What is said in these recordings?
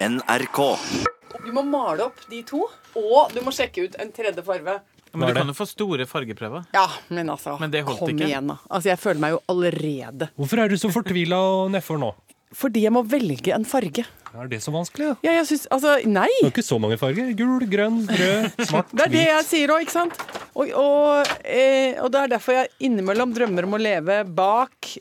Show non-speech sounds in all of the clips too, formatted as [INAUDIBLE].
NRK. Du må male opp de to, og du må sjekke ut en tredje farge. Men du kan jo få store fargeprøver. Ja, men altså, Men det holdt kom ikke. igjen, da. Altså, jeg føler meg jo allerede Hvorfor er du så fortvila og nedfor nå? Fordi jeg må velge en farge. Er det så vanskelig? da? Ja, jeg synes, Altså, nei! Det er ikke så mange farger. Gul, grønn, rød, [LAUGHS] svart, Det er det hvit. jeg sier òg, ikke sant? Og, og, eh, og det er derfor jeg innimellom drømmer om å leve bak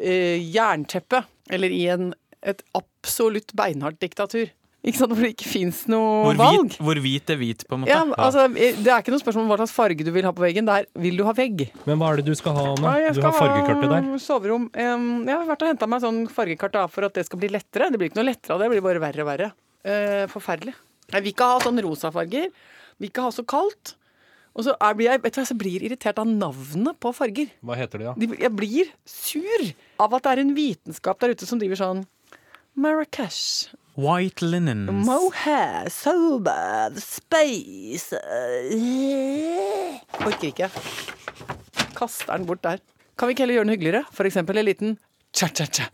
eh, jernteppet. Eller i en, et absolutt beinhardt diktatur. Ikke sant? Hvor det ikke fins noe Hvor valg. hvor hvit er hvit, på en måte. Ja, altså, det er ikke noe spørsmål om hva slags farge du vil ha på veggen. Det er vil du ha vegg. Men hva er det du skal ha, nå? Ja, Du har fargekartet der. soverom. Jeg har vært og henta meg sånn fargekart da, for at det skal bli lettere. Det blir ikke noe lettere av det, det blir bare verre og verre. Eh, forferdelig. Jeg vil ikke ha sånn rosa farger. Vil ikke ha så kaldt. Og så er, blir jeg vet du, hva, så blir irritert av navnet på farger. Hva heter det, da? Ja? jeg blir sur av at det er en vitenskap der ute som driver sånn Marrakech, White linens. mohair, sober, space øh. Orker ikke. Kaster den bort der. Kan vi ikke heller gjøre den hyggeligere? For eksempel en liten cha-cha-cha.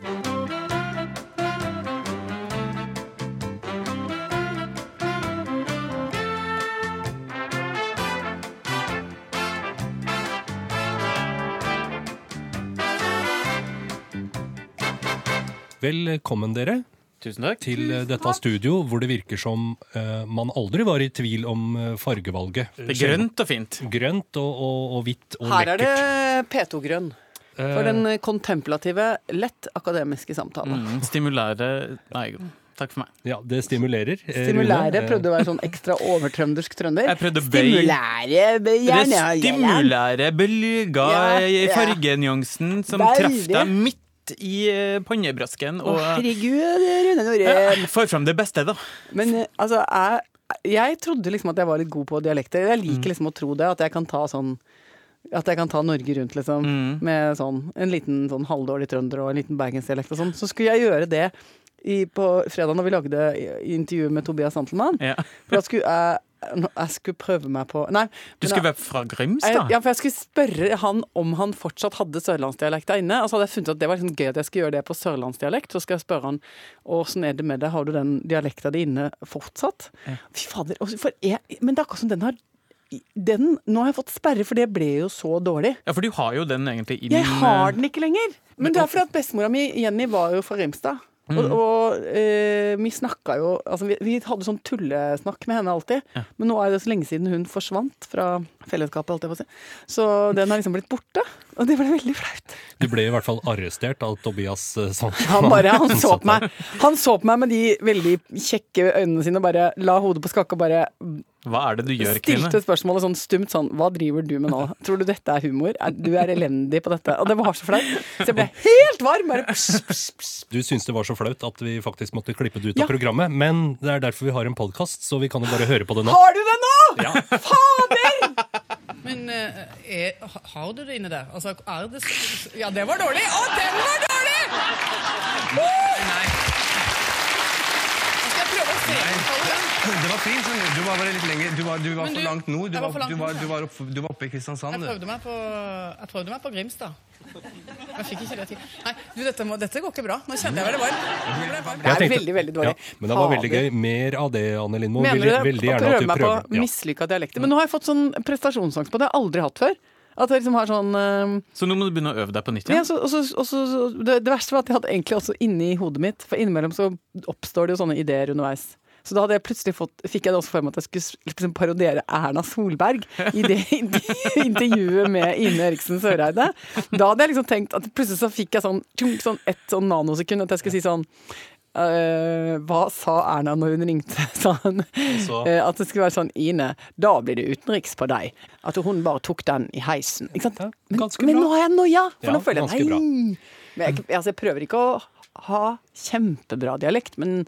Velkommen, dere, Tusen takk. til Tusen dette studio hvor det virker som uh, man aldri var i tvil om eh, fargevalget. Det er grønt og fint. Grønt og, og, og hvitt og Her er det P2-grønn. For Eh, den kontemplative, lett akademiske samtale. Mm, stimulære Nei, takk for meg. Ja, det stimulerer. eh, Stimulære Rune. Eh, prøvde å være sånn ekstra overtrøndersk trønder. Jeg prøvde å bøye Stimulære gjerne, Det stimulære bølger Ja, i ja. fargenyansen som traff deg midt i pannebrasken. Og Å, herregud, Rune ja, får fram det beste, da. Men eh, altså, jeg, jeg trodde liksom at jeg var litt god på dialekter. Jeg liker liksom å tro det, at jeg kan ta sånn at jeg kan ta Norge rundt, liksom. Med sånn en liten sånn halvdårlig trønder og en liten bergensdialekt og sånn. Så skulle jeg gjøre det i, på fredag når vi lagde intervju med Tobias Santelmann. Ja. For da skulle jeg jeg skulle prøve meg på Nei. Du skulle være fra Grimstad? ja, for jeg skulle spørre han om han fortsatt hadde sørlandsdialekt der inne. Og så hadde jeg funnet at det var liksom gøy at jeg skulle gjøre det på sørlandsdialekt. Så skal jeg spørre han åssen er det med deg, har du den dialekta di inne fortsatt? Fy fader. For jeg, men det er akkurat som den har den, Nå har jeg fått sperre, for det ble jo så dårlig. Ja, for du har jo den egentlig inn Jeg har den ikke lenger. Men det er fordi at bestemora mi, Jenny, var jo fra Rimstad. Og, og eh, vi snakka jo altså vi, vi hadde sånn tullesnakk med henne alltid. Men nå er det så lenge siden hun forsvant fra fellesskapet. Si. Så den har liksom blitt borte. Og det ble veldig flaut. Du ble i hvert fall arrestert av Tobias eh, Han, bare, han, så på meg, han så på meg med de veldig kjekke øynene sine og bare la hodet på skakke og bare Hva er det du gjør, Kline? stilte spørsmålet sånn stumt sånn Hva driver du med nå? Tror du dette er humor? Du er elendig på dette. Og det var så flaut. Så jeg ble helt varm. Bare pss, pss, pss. Du syns det var så flaut at vi faktisk måtte klippe det ut Ja. av programmet. Men det er derfor vi har en podkast, så vi kan jo bare høre på det nå. Har du det nå?! Ja. Fader! Men eh, er, har du det inne der? Altså, er det Ja, det var dårlig! Å, den var dårlig! Nei. Prøve å? Det var fint. Du var bare litt lenger Du var, du var du, for langt nord. Du var var, langt du var, nord, du var, opp, du var oppe i Kristiansand. Jeg prøvde meg på, jeg prøvde meg på Grimstad. Jeg fikk ikke det til. Nei, du, dette, må, dette går ikke bra. Nå kjente jeg meg varm. Nå ble jeg varm. Det er veldig, veldig dårlig. Ja, men det var veldig gøy. Mer av det, Anne Lindmo. Mener du det? veldig Å gjerne at prøve meg på Ja. mislykka dialekter. Men nå har jeg fått sånn prestasjonsangst på det. Jeg har aldri hatt før. At jeg liksom har sånn uh, Så nå må du begynne å øve deg på nytt igjen? Ja, så, også, også, så, det, det verste var at jeg hadde egentlig også inni hodet mitt, for innimellom så oppstår det jo sånne ideer underveis. Så da hadde jeg plutselig fått, fikk jeg det også for meg at jeg skulle liksom parodiere Erna Solberg i det [LAUGHS] intervjuet med Ine Eriksen Søreide. Da hadde jeg liksom tenkt at plutselig så fikk jeg sånn, sånn ett sånn nanosekund at jeg skulle si sånn «Øh, hva sa Erna når hun ringte? [LAUGHS] Sa han. Så- Eh, at det skulle være sånn Ine, da blir det utenriks på deg. At hun bare tok den i heisen. Ikke sant? Men, men nå har jeg noia! For Ja, nå føler jeg nei. Men jeg, altså, jeg prøver ikke å ha kjempebra dialekt, men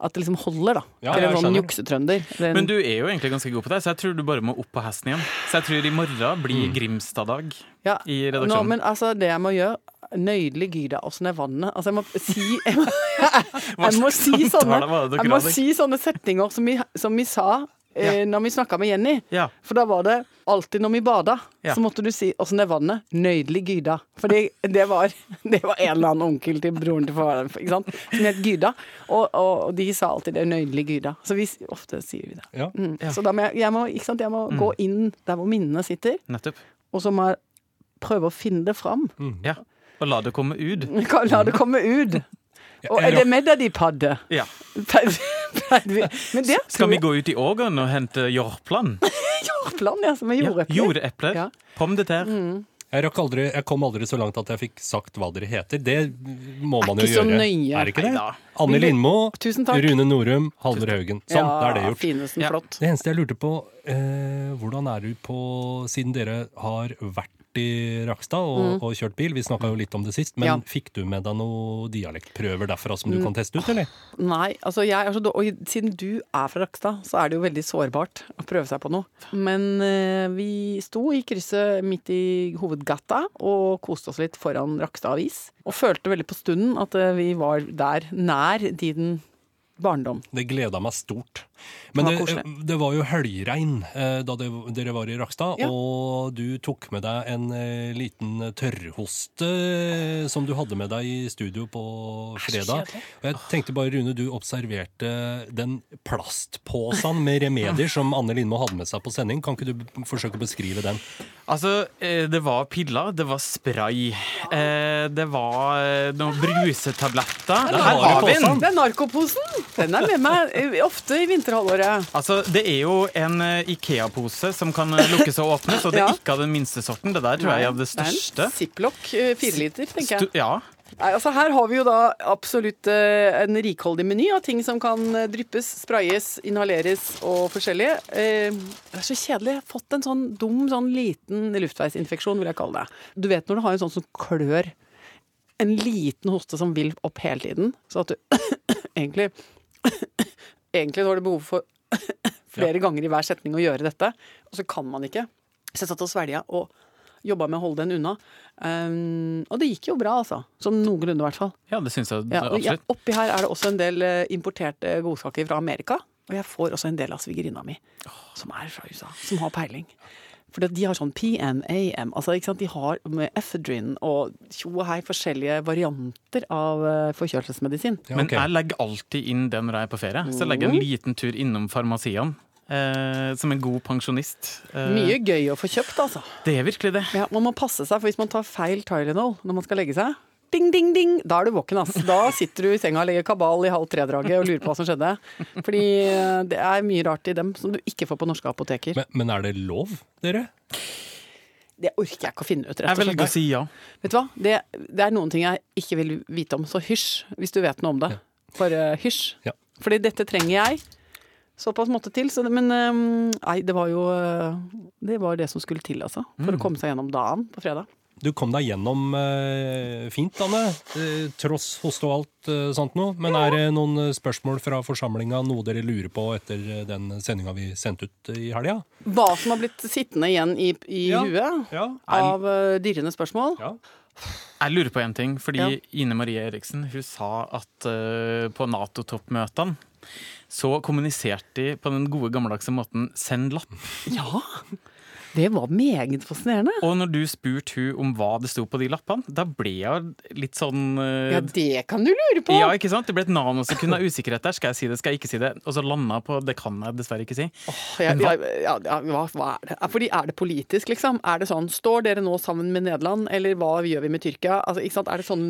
at det liksom holder, da. Ja, Til en sånn juksetrønder. En- Men du er jo egentlig ganske god på det, så jeg tror du bare må opp på hesten igjen. Så jeg tror i morgen blir Grimstad-dag ja, i nå, redaksjonen. men altså, det jeg må gjøre Nøydelig Gyda, åssen er vannet? Altså, jeg må si [LAUGHS] Jeg må, jeg må, si, sånne, jeg må si sånne setninger som vi, som vi sa eh, når vi snakka med Jenny. Ja. For da var det alltid når vi bada, Ja. så måtte du si åssen er vannet. Nøydelig Gyda. For det, det, var, [LAUGHS] det var en eller annen onkel til broren til faren ikke sant? som het Gyda. Og, og, og de sa alltid det. er Nøydelig Gyda. Så vi, ofte sier vi det. Ja. Mm. Så da må jeg, jeg må, ikke sant? Jeg må gå inn der hvor minnene sitter, Nettopp. og så må jeg prøve å finne det fram. Ja. Og la det komme ut. [LAUGHS] La det komme ut. [LAUGHS] Og er det med deg de padde? Ja. Pleide- pleide vi- Men det Skal vi gå ut i ågeren og hente jordplan? [LAUGHS] jordplan, ja, som er Ja, jordepler? Jordepler. Ja. Pomme de terre. Jeg, rakk aldri, jeg kom aldri så langt at jeg fikk sagt hva dere heter. Det må man jo ikke så gjøre. nøye. Er det ikke det? Anne Lindmo, Rune Norum, Halvor Haugen. Sånn, da er det gjort. Finesten Ja. flott. Det eneste jeg lurte på, eh, hvordan er du på Siden dere har vært i Rakstad og, og kjørt bil, vi snakka jo litt om det sist, men Mm. Ja. Mm. fikk du med deg noen dialektprøver derfra som du kan teste ut, eller? Nei, altså jeg er så dårlig Og siden du er fra Rakstad, så er det jo veldig sårbart å prøve seg på noe. Men eh, vi sto i krysset midt i hovedgata og koste oss litt foran Rakstad Avis. Og følte veldig på stunden at eh, vi var der nær din barndom. Det gleda meg stort. Men Det det, var det, det var jo helgregn eh, da det, dere var i Rakstad, Ja. og du tok med deg en eh, liten tørrhoste eh, som du hadde med deg i studio på fredag. Og jeg tenkte bare, Rune, du observerte den plastposen med remedier [LAUGHS] som Anne Lindmo hadde med seg på sending. Kan ikke du forsøke å beskrive den? Altså, det var piller, det var spray, eh, det var noen brusetabletter. Der Her var det har vi den! Det er narkoposen! Den er med meg eh, ofte i vinterhalvåret. Altså, det er jo en eh, Ikea-pose som kan eh, lukkes og åpnes, og det er Ja. ikke av den minste sorten. Det der tror jeg er av det Det er største. en Ziploc eh, liter, tenker jeg. Ja. Nei, altså Her har vi jo da absolutt en rikholdig meny av ting som kan dryppes, sprayes, inhaleres og forskjellige. Det er så kjedelig. Jeg har fått en sånn dum, sånn liten luftveisinfeksjon, vil jeg kalle det. Du vet når du har en sånn som klør en liten hoste som vil opp hele tiden, så at du [COUGHS] egentlig Egentlig har du behov for [COUGHS] flere ganger i hver setning å gjøre dette, og så kan man ikke. Så jeg satt og svelga og jobba med å holde den unna. Um, og det gikk jo bra, altså. Sånn noenlunde, i hvert fall. ja, det syns jeg Ja, og ja, oppi her er det også en del eh, importerte godsaker fra Amerika. Og jeg får også en del av svigerinna mi, som er fra USA, som har peiling. For de har sånn PMAM, altså ikke sant? de har med ephedrine og tjo og hei forskjellige varianter av eh, forkjølelsesmedisin. Ja, Men jeg legger alltid inn det når jeg er på ferie. Så jeg legger Mm. en liten tur innom farmasiene. Eh, som en god pensjonist. Eh, Mye gøy å få kjøpt, altså. Det er virkelig det. Ja, man må passe seg, for hvis man tar feil Tylenol når man skal legge seg, ding, ding, ding, da er du våken, ass. Da sitter du i senga og legger kabal i halv tre-draget og lurer på hva som skjedde. Fordi eh, det er mye rart i dem som du ikke får på norske apoteker. Men, men er det lov, dere? Det orker jeg ikke å finne ut, rett Jeg velger å si ja. Vet du hva? Det, det er noen ting jeg ikke vil vite om, så hysj hvis du vet noe om det. Bare hysj. Ja. Fordi dette trenger jeg. Såpass måtte til. Så det, men eh, nei, det var jo eh, Det var det som skulle til, altså. For Mm. å komme seg gjennom dagen på fredag. Du kom deg gjennom eh, fint, Anne. Eh, tross hoste og alt eh, sånt noe. Men er det noen eh, spørsmål fra forsamlinga, noe dere lurer på etter eh, den sendinga vi sendte ut eh, i helga? Hva som har blitt sittende igjen i, i Ja. huet Ja. av uh, dirrende spørsmål. ja. Jeg lurer på en ting, fordi Ja. Ine Marie Eriksen hun sa at uh, på Nato-toppmøtene så kommuniserte de på den gode gammeldagse måten 'send lapp'. Ja! Det var meget fascinerende. Og når du spurte hun om hva det sto på de lappene, da ble jeg litt sånn uh... Ja, det kan du lure på! Ja, ikke sant? Det ble et nanosekund av usikkerhet der. Skal jeg si det, skal jeg ikke si det? Og så landa på det kan jeg dessverre ikke si. Jeg, Men hva- ja, ja, hva, hva er det? Fordi Er det politisk, liksom? Er det sånn Står dere nå sammen med Nederland, eller hva gjør vi med Tyrkia? Altså, ikke sant? Er det sånn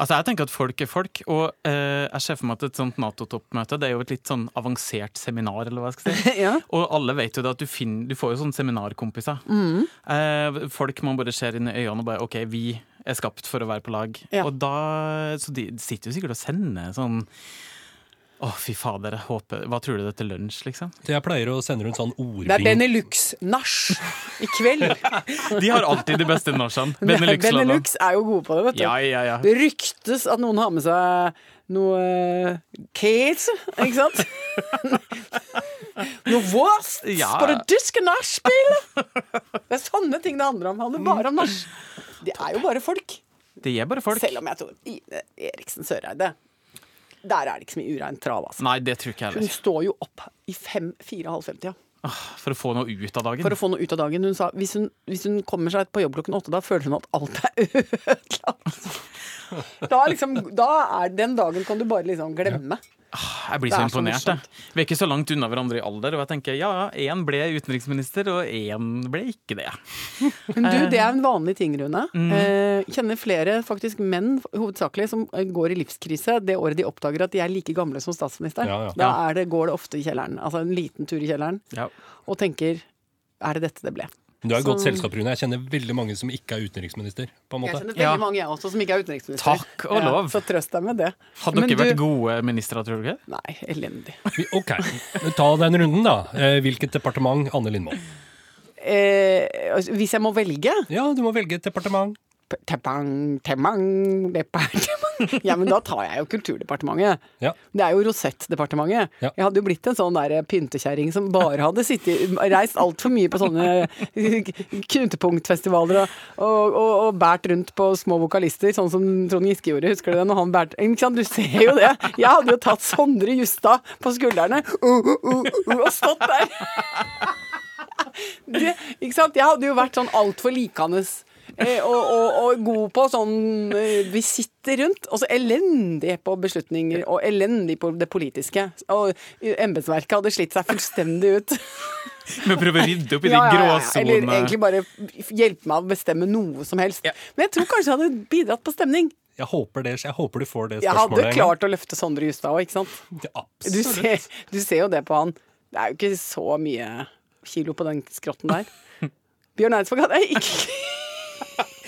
Altså, jeg tenker at folk er folk, og eh, jeg ser for meg at et sånt Nato-toppmøte det er jo et litt sånn avansert seminar, eller hva jeg skal si. [LAUGHS] Ja. Og alle vet jo det at du, finner, du får jo sånne seminarkompiser. Mm. Eh, folk man bare ser inn i øynene og bare OK, vi er skapt for å være på lag. Ja. Og da, Så de sitter jo sikkert og sender sånn Å, fy fader, jeg håper Hva tror du det er til lunsj, liksom? Jeg pleier å sende rundt sånn Det er. Benelux-nach i kveld. [LAUGHS] De har alltid de beste nachene. Benelux-landene. Benelux er jo gode på det, vet du. Ja, ja, ja. Det ryktes at noen har med seg noe Kate, ikke sant? [LAUGHS] noe wurst Ja. på det tyske nachspielet! Det er sånne ting det handler om. Det handler bare om nach. De er jo bare folk. De er bare folk. Selv om jeg tror Ine Eriksen Søreide der er det ikke så mye ureint trav, altså. Nei, det tror ikke jeg Hun står jo opp i fem, fire, halv fem-tida For å få noe ut av dagen. for å få noe ut av dagen. Hun sa hvis hun, hvis hun kommer seg på jobb klokken åtte, da føler hun at alt er [LAUGHS] ødelagt. Da, liksom, da er den dagen kan du bare liksom glemme. Jeg blir så imponert. så. Vi er ikke så langt unna hverandre i alder. Og jeg tenker ja, én ble utenriksminister, og én ble ikke det. [LAUGHS] Men du, det er en vanlig ting, Rune. Mm. Eh, kjenner flere faktisk menn hovedsakelig som eh, går i livskrise det året de oppdager at de er like gamle som statsministeren. Ja, ja. Da er det, går det ofte i kjelleren. Altså en liten tur i kjelleren. Ja. Og tenker er det dette det ble? Du er i godt selskap, Rune. Jeg kjenner veldig mange som ikke er utenriksminister. på en Jeg kjenner veldig Ja. mange jeg også som ikke er utenriksminister. Takk og lov. så trøst deg med det. Hadde Men dere du- vært gode ministre, tror du ikke? Nei, elendig. [LAUGHS] Ok, ta den runden, da. Eh, Hvilket departement, Anne Lindmo? Eh, altså, hvis jeg må velge Ja, du må velge et departement. Tepang, temang, departement. [LAUGHS] Ja, men da tar jeg jo Kulturdepartementet. Ja. Det er jo Rosett-departementet. Ja. Jeg hadde jo blitt en sånn der pyntekjerring som bare hadde sittet, reist altfor mye på sånne [LAUGHS] knutepunktfestivaler og, og, og, og bært rundt på små vokalister, sånn som Trond Giske gjorde. Husker du det? Når han bært, ikke sant? Du ser jo det. Jeg hadde jo tatt Sondre Justad på skuldrene uh, uh, uh, og stått der. [LAUGHS] Det, ikke sant? Jeg hadde jo vært sånn altfor likandes. Eh, og, og, og god på sånn visitter Vi sitter rundt. Og så elendig på beslutninger, og elendig på det politiske. Og embetsverket hadde slitt seg fullstendig ut. [LAUGHS] Med å prøve å rydde opp i de Ja, ja, ja. Eller egentlig bare hjelpe meg å bestemme noe som helst. Men jeg tror kanskje jeg hadde bidratt på stemning. Jeg håper, det, jeg håper du får det spørsmålet. Jeg hadde klart å løfte Sondre Justad òg, ikke sant. Ja, Du ser, du ser jo det på han. Det er jo ikke så mye kilo på den skrotten der. [LAUGHS] Bjørn Eidsvåg hadde jeg ikke,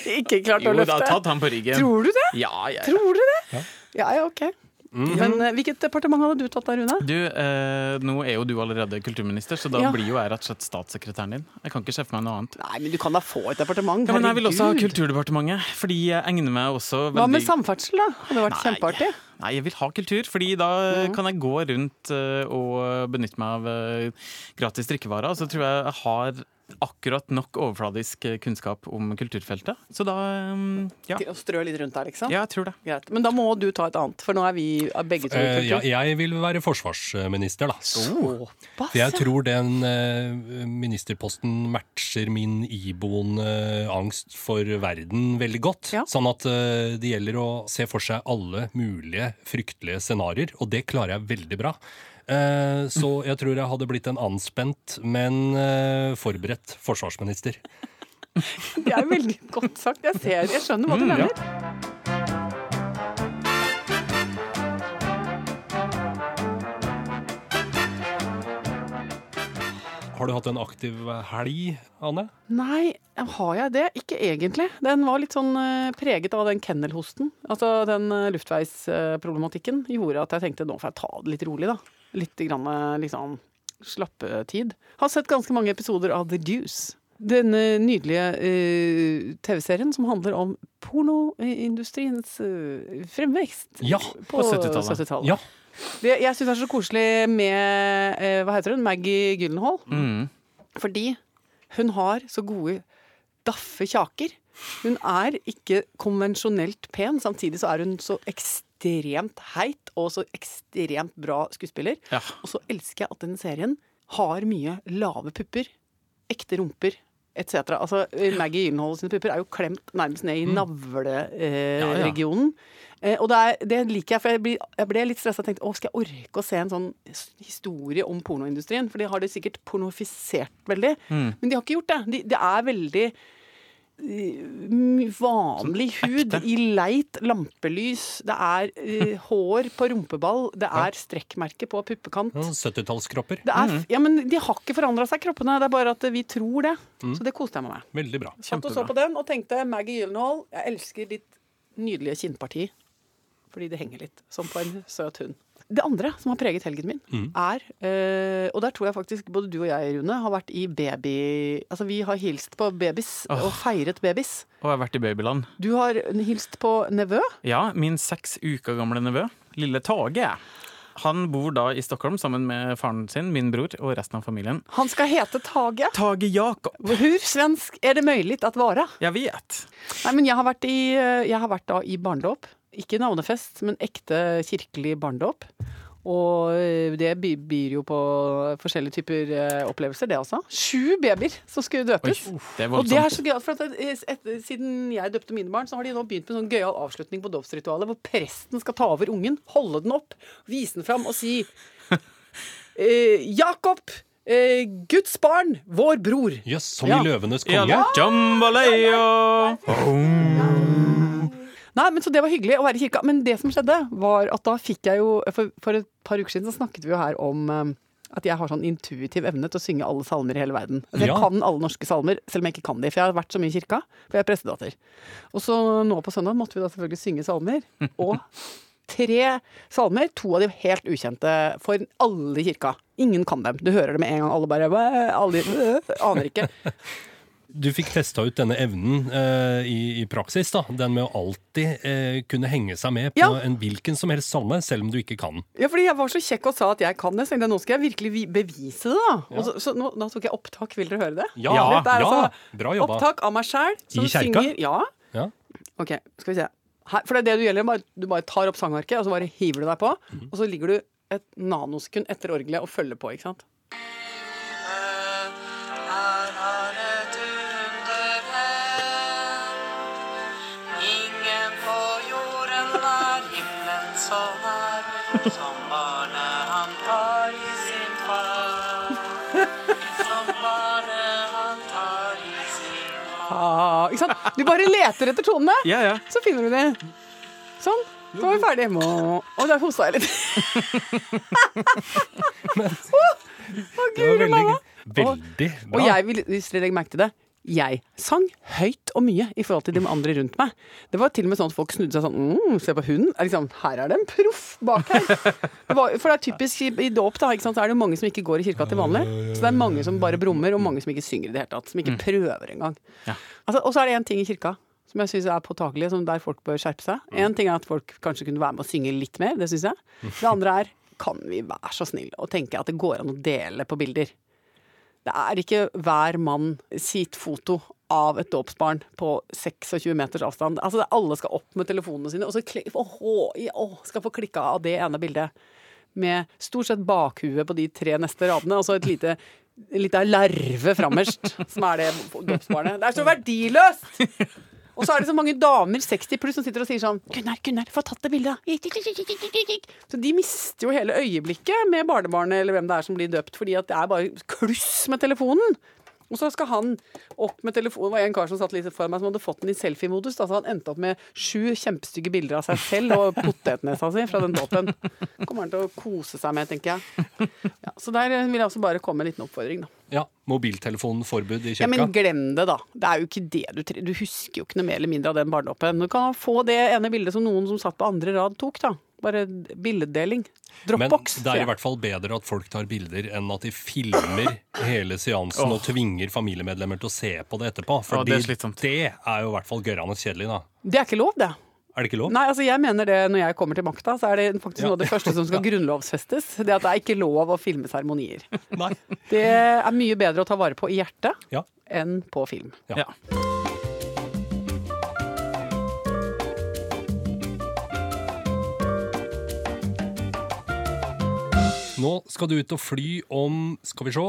ikke klart å løfte? Jo, det har tatt han på ryggen. Tror du det? Ja, ja, ja. Tror du det? Ja, ja, ok. Men eh, hvilket departement hadde du tatt da, Rune? Du, eh, nå er jo du allerede kulturminister, så da Ja. blir jo jeg rett og slett statssekretæren din. Jeg kan ikke se for meg noe annet. Nei, men du kan da få et departement. Ja, men jeg vil også ha. Kulturdepartementet, fordi jeg egner meg også veldig Hva med samferdsel, da? Hadde vært kjempeartig. Nei, jeg vil ha kultur, fordi da mm. kan jeg gå rundt eh, og benytte meg av eh, gratis drikkevarer. Så tror jeg jeg har akkurat nok overfladisk kunnskap om kulturfeltet. Så da mm, ja. Til å strø litt rundt der, liksom? ja, jeg tror det. Greit. Men da må du ta et annet, for nå er vi begge to i Eh, ja, jeg vil være forsvarsminister, da. Såpass, For jeg tror den eh, ministerposten matcher min iboende angst for verden veldig godt. Ja. Sånn at eh, det gjelder å se for seg alle mulige fryktelige scenarioer, og det klarer jeg veldig bra. Eh, så jeg tror jeg hadde blitt en anspent, men eh, forberedt forsvarsminister. Det er veldig godt sagt. Jeg ser, jeg skjønner hva du mener. ja. Har du hatt en aktiv helg, Anne? Nei, har jeg det? Ikke egentlig. Den var litt sånn eh, preget av den kennelhosten. Altså den luftveisproblematikken gjorde at jeg tenkte nå får jeg ta det litt rolig, da. Litt grann eh, liksom slappetid. Har sett ganske mange episoder av The Deuce. Denne nydelige uh, TV-serien som handler om pornoindustriens uh, fremvekst Ja, på på 70-tallet. 70-tallet. Ja. Det, jeg syns det er så koselig med uh, hva heter hun, Maggie Gyllenhaal. Mm. Fordi hun har så gode daffe kjaker. Hun er ikke konvensjonelt pen, samtidig så er hun så ekstremt heit og så ekstremt bra skuespiller. Ja. Og så elsker jeg at den serien har mye lave pupper, ekte rumper etc. Altså, Maggie Gyllenhaal sine pupper er jo klemt nærmest ned i Mm. Ja, ja. navleregionen. Eh, og det, er, det liker jeg, for jeg, blir, jeg ble litt stressa og tenkte å, skal jeg orke å se en sånn historie om pornoindustrien? For de har det sikkert pornofisert veldig. Mm. Men de har ikke gjort det. De, det er veldig eh, vanlig hud i leit lampelys. Det er uh, [LAUGHS] hår på rumpeball. Det er strekkmerke på puppekant. 70-tallskropper. Det er, f- ja, men De har ikke forandra seg, kroppene. Det er bare at vi tror det. Så det koste jeg meg med. Veldig bra. Satt og så på den og tenkte Maggie Gyllenhaal, jeg elsker ditt nydelige kinnparti. Fordi det henger litt, som på en søt hund. Det andre som har preget helgen min, er eh, Og der tror jeg faktisk både du og jeg, Rune, har vært i baby... Altså, vi har hilst på babys og feiret babys. Og jeg har vært i babyland. Du har hilst på nevø. Ja, min seks uker gamle nevø, lille Tage. Han bor da i Stockholm sammen med faren sin, min bror og resten av familien. Han skal hete Tage. Tage Jakob. Hvor svensk er det mulig at være? Jeg vet. Nei, men jeg har vært i, eh, jeg har vært da i barnedåp. Ikke navnefest, men ekte kirkelig barndåp. Og eh, det byr jo på forskjellige typer eh, opplevelser, det også. Sju babyer som skulle døpes. Det Og det er så gøy, for at etter, Siden jeg døpte mine barn, så har de nå begynt med sånn gøyal avslutning på dåpsritualet, hvor presten skal ta over ungen, holde den opp, vise den fram og si [LAUGHS] eh, Jakob, eh, Guds barn, vår bror. Ja, som Ja. i Løvenes Ja, konge. Jambalaya! Nei, men Så det var hyggelig å være i kirka. Men det som skjedde, var at da fikk jeg jo For, for et par uker siden så snakket vi jo her om eh, at jeg har sånn intuitiv evne til å synge alle salmer i hele verden. Altså, Jeg Ja. kan alle norske salmer, selv om jeg ikke kan de, for jeg har vært så mye i kirka. For jeg er prestedatter. Og så nå på søndag måtte vi da selvfølgelig synge salmer. Og tre salmer, to av de helt ukjente for alle i kirka. Ingen kan dem. Du hører det med en gang. Alle bare alle, [LAUGHS] Aner ikke. Du fikk testa ut denne evnen eh, i, i praksis, da. Den med å alltid eh, kunne henge seg med på Ja. en hvilken som helst salme, selv om du ikke kan. Ja, fordi jeg var så kjekk og sa at jeg kan det, så tenkte jeg nå skal jeg virkelig bevise det, da. Og så, så nå, da tok jeg opptak. Vil dere høre det? Ja, ja, altså bra jobba. Opptak av meg sjæl som I synger Ja. Ja. OK, skal vi se. Her, for det er det du gjelder. Bare, du bare tar opp sangarket, og så bare hiver du deg på. Mhm. Og så ligger du et nanosekund etter orgelet og følger på, ikke sant. Du bare leter etter tonene, Ja, ja. så finner du det. Sånn. Så var vi ferdige. Må... Og der hosta jeg litt. [LAUGHS] Å, Det var guri veldig, malla. veldig bra. Og jeg vil, hvis dere legger merke til det, jeg sang høyt og mye i forhold til de andre rundt meg. Det var til og med sånn at folk snudde seg sånn mm, Se på hun. Liksom, her er det en proff bak her. For det er typisk i, dåp, da. Ikke sant? Så er det jo mange som ikke går i kirka til vanlig. Så det er mange som bare brummer, og mange som ikke synger i det hele tatt. Som ikke prøver engang. Altså, og så er det én ting i kirka som jeg syns er påtakelig, som der folk bør skjerpe seg. Én ting er at folk kanskje kunne være med og synge litt mer, det syns jeg. Det andre er kan vi være så snille og tenke at det går an å dele på bilder. Det er ikke hver mann sitt foto av et dåpsbarn på 26 meters avstand. Altså, alle skal opp med telefonene sine, og så oh, åh, skal få klikka av det ene bildet. Med stort sett bakhuet på de tre neste radene, og så et lite en liten larve framerst, som er det dåpsbarnet. Det er så verdiløst! Og så er det så mange damer, 60 pluss, som sitter og sier sånn Gunnar, Gunnar, få tatt det bildet! Så de mister jo hele øyeblikket med barnebarnet eller hvem det er som blir døpt, fordi at det er bare kluss med telefonen. Og så skal han opp med telefonen. Det var en kar som satt litt for meg som hadde fått den i selfie-modus. Da, han endte opp med sju kjempestygge bilder av seg selv og [LAUGHS] potetnesa si fra den dåpen. Kommer han til å kose seg med, tenker jeg. Ja, så der vil jeg også bare komme med en liten oppfordring, da. Ja, Mobiltelefonforbud i Ja, men glem det, da. Det er jo ikke det du trenger. Du husker jo ikke noe mer eller mindre av den barndommen. Du kan få det ene bildet som noen som satt på andre rad, tok, da. Bare billeddeling. Men det er i hvert fall bedre at folk tar bilder enn at de filmer [GASPS] hele seansen og tvinger familiemedlemmer til å se på det etterpå. For ja, det det, er det er jo i hvert fall gørrende kjedelig, da. Det er ikke lov, det. Er det ikke lov? Nei, altså jeg mener det når jeg kommer til makta, så er det faktisk Ja. noe av det første som skal [LAUGHS] grunnlovsfestes. Det at det er ikke lov å filme seremonier. Det er mye bedre å ta vare på i hjertet Ja. enn på film. Ja. Nå skal du ut og fly om, skal vi se,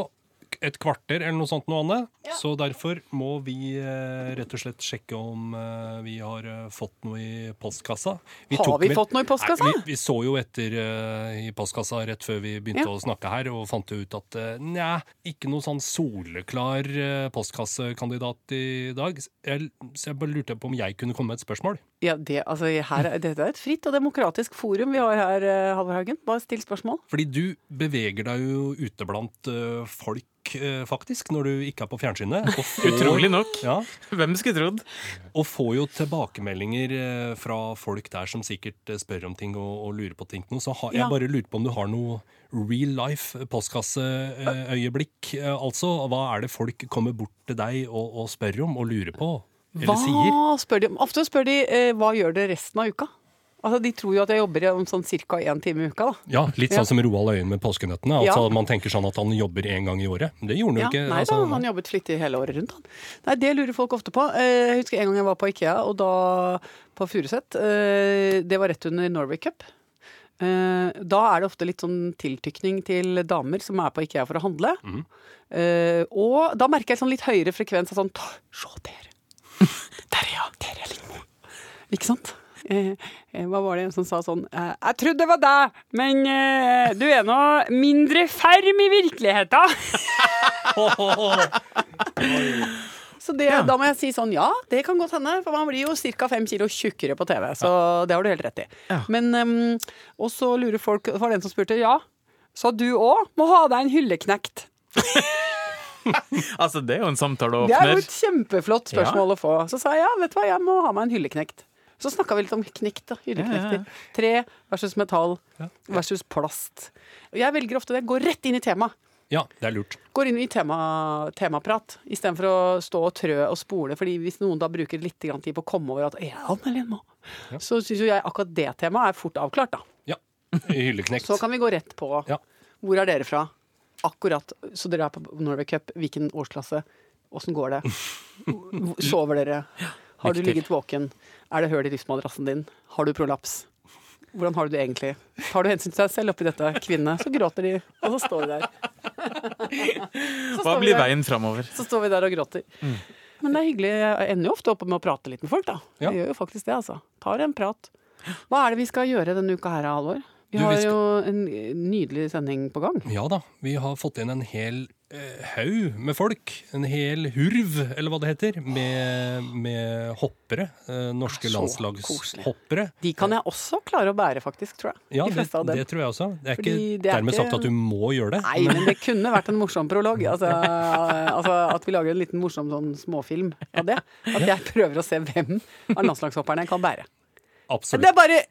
et kvarter eller noe sånt noe, Anne. Så derfor må vi eh, rett og slett sjekke om eh, vi har eh, fått noe i postkassa. Har tok vi med- fått noe i postkassa? Nei, vi, vi så jo etter eh, i postkassa rett før vi begynte Ja. å snakke her, og fant jo ut at eh, nja, ikke noe sånn soleklar eh, postkassekandidat i dag. Jeg, så jeg bare lurte på om jeg kunne komme med et spørsmål. Ja, det, altså, her, er- Dette er et fritt og demokratisk forum vi har her, eh, Halvor Haugen. Bare still spørsmål. Fordi du beveger deg jo ute blant eh, folk, faktisk, når du ikke er på fjernsynet. Og [LAUGHS] får, Utrolig nok. Ja, Hvem skulle trodd? og får jo tilbakemeldinger eh, fra folk der som sikkert eh, spør om ting og, og lurer på ting. Så har, Ja. jeg bare lurer på om du har noe real life postkasseøyeblikk. Eh, altså, hva er det folk kommer bort til deg og, og spør om og lurer på? Eller sier? Hva spør de om? Ofte spør de eh, hva gjør det resten av uka? Altså, De tror jo at jeg jobber om sånn ca. én time i uka. da. Ja, Litt Ja. sånn som Roald Øyen med påskenøttene. Altså Ja. Man tenker sånn at han jobber én gang i året. Det gjorde han jo Ja, ikke. nei altså, da, han jobbet flittig hele året rundt. Han. Nei, Det lurer folk ofte på. Eh, Jeg husker en gang jeg var på Ikea, og da på Furuset. eh, Det var rett under Norway Cup. Eh, Da er det ofte litt sånn tiltykning til damer som er på Ikea for å handle. Mhm. Eh, Og da merker jeg sånn litt høyere frekvens av sånn «Ta, Se der! [LAUGHS] Der, jeg! Der er Lindmo. Ikke sant? Eh, eh, hva var det en som sa sånn eh, Jeg trodde det var deg, men du er nå mindre ferm i virkeligheten. [LAUGHS] Så det, da må jeg si sånn, ja, det kan godt hende, for man blir jo ca. fem kilo tjukkere på TV. Så det har du helt rett i. Men um, Og så lurer folk, det var den som spurte, ja, så du òg må ha deg en hylleknekt. [LAUGHS] Altså, det er jo en samtale Det er jo et kjempeflott spørsmål å få. Så sa jeg ja, vet du hva, jeg må ha meg en hylleknekt. Så snakka vi litt om knekt, da. Hylleknekter. Ja, ja, Tre versus metall versus plast. Jeg velger ofte det. Går rett inn i temaet. Ja, det er lurt. går inn i tema, temaprat istedenfor å stå og trø og spole. fordi hvis noen da bruker litt tid på å komme over at ja, men ja. så syns jo jeg akkurat det temaet er fort avklart, da. Ja. Hylleknekt. Så kan vi gå rett på Ja. hvor er dere fra? Akkurat. Så dere er på Norway Cup. Hvilken årsklasse? Åssen går det? [LAUGHS] Sover dere? Har du ligget våken? Er det hull i livsmadrassen din? Har du prolaps? Hvordan har du det egentlig? Tar du hensyn til deg selv oppi dette, kvinne? Så gråter de, og så står de der. Hva blir veien framover? Så står vi der og gråter. Men det er hyggelig. Jeg ender jo ofte opp med å prate litt med folk, da. Ja. Jeg gjør jo faktisk det, altså. Tar en prat. Hva er det vi skal gjøre denne uka her, Halvor? Vi har jo en nydelig sending på gang. Ja da, vi har fått inn en hel eh, haug med folk. En hel hurv, eller hva det heter, med, med hoppere. Eh, norske landslagshoppere. De kan jeg også klare å bære, faktisk, tror jeg. Ja, De det, fleste av dem. det tror jeg også. Det er Fordi ikke det er dermed ikke- sagt at du må gjøre det. Nei, men det kunne vært en morsom prolog. Altså, [LAUGHS] altså At vi lager en liten morsom sånn småfilm av det. At jeg prøver å se hvem av landslagshopperne jeg kan bære. Absolutt. Det er bare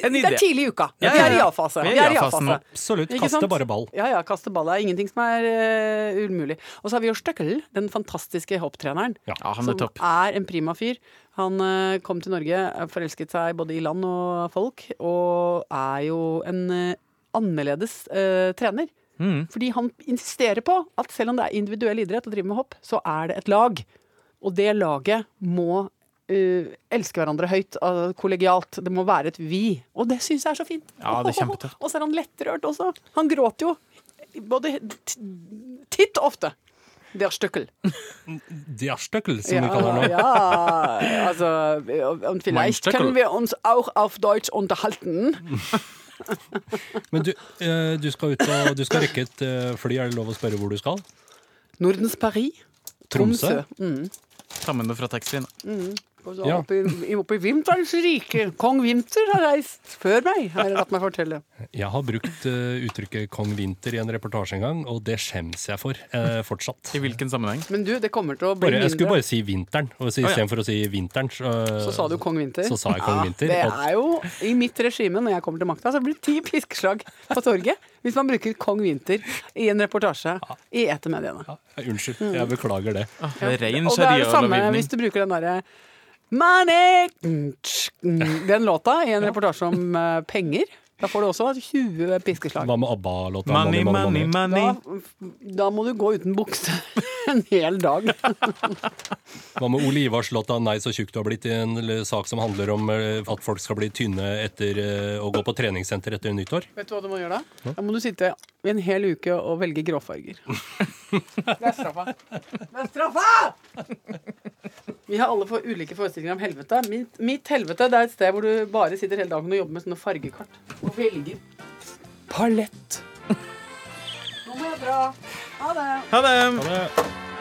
Det er tidlig i uka. Ja, Vi ja, er i ja. ja-fase. Vi er i ja-fasen. Absolutt. Kaste bare ball. Ja, ja, kaste ball. Det er ingenting som er uh, umulig. Og så har vi jo Støkkel, den fantastiske hopptreneren. Ja, han er som topp. er en prima fyr. Han uh, kom til Norge, eh, forelsket seg både i land og folk, og er jo en uh, annerledes eh, trener. Mm. Fordi han insisterer på at selv om det er individuell idrett å drive med hopp, så er det et lag. Og det laget må eh, elske hverandre høyt, uh, kollegialt. Det må være et vi. Og det syns jeg er så fint. Ja, det er kjempetøft. [LAUGHS] Og så er han lettrørt også. Han gråter jo både titt ofte. Det er støkkel. [LAUGHS] Det er støkkel, som vi kaller det nå. ja, altså und vielleicht können wir uns auch auf Deutsch unterhalten. [LAUGHS] Men du, eh, du, skal ut og, du skal rekke et eh, fly. Er det lov å spørre hvor du skal? Nordens Paris. Tromsø? Mm. Ta med noe fra taxfree-en. Og Ja. oppe, i, oppe i Vinterens rike. Kong Vinter har reist før meg, har jeg latt meg fortelle. Jeg har brukt uh, uttrykket 'kong vinter' i en reportasje en gang, og det skjems jeg for uh, fortsatt. I hvilken sammenheng? Men du, det kommer til å bli Bare, jeg skulle bare si vinteren, og så ja. å si vinteren, så, Så sa du Kong Vinter. Så sa jeg Kong Ja, Vinter'. det er jo i mitt regime, når jeg kommer til makta, så blir det ti piskeslag på torget hvis man bruker Kong Vinter i en reportasje i etermediene. ja, Unnskyld, jeg beklager det. Det er Ren Og det er det samme hvis du bruker den derre Money! Mm, tsk, mm, Den låta i en reportasje om eh, penger. Da får du også 20 piskeslag. Hva med ABBA-låta? Money, money, money. Da, da må du gå uten bukse [LAUGHS] en hel dag. Hva med Ole Ivars-låta 'Nei, så tjukk du har blitt', i en sak som handler om eh, at folk skal bli tynne etter eh, å gå på treningssenter etter nyttår? Vet du hva du må gjøre da? Da må du sitte i en hel uke og velge gråfarger. [LAUGHS] Det er straffa. Det er straffa! Vi har alle for ulike forestillinger om helvete. Mitt, mitt helvete det er et sted hvor du bare sitter hele dagen og jobber med sånne fargekart. Og velger palett. [LAUGHS] Nå må jeg dra. Ha det. Ha det! Ha det.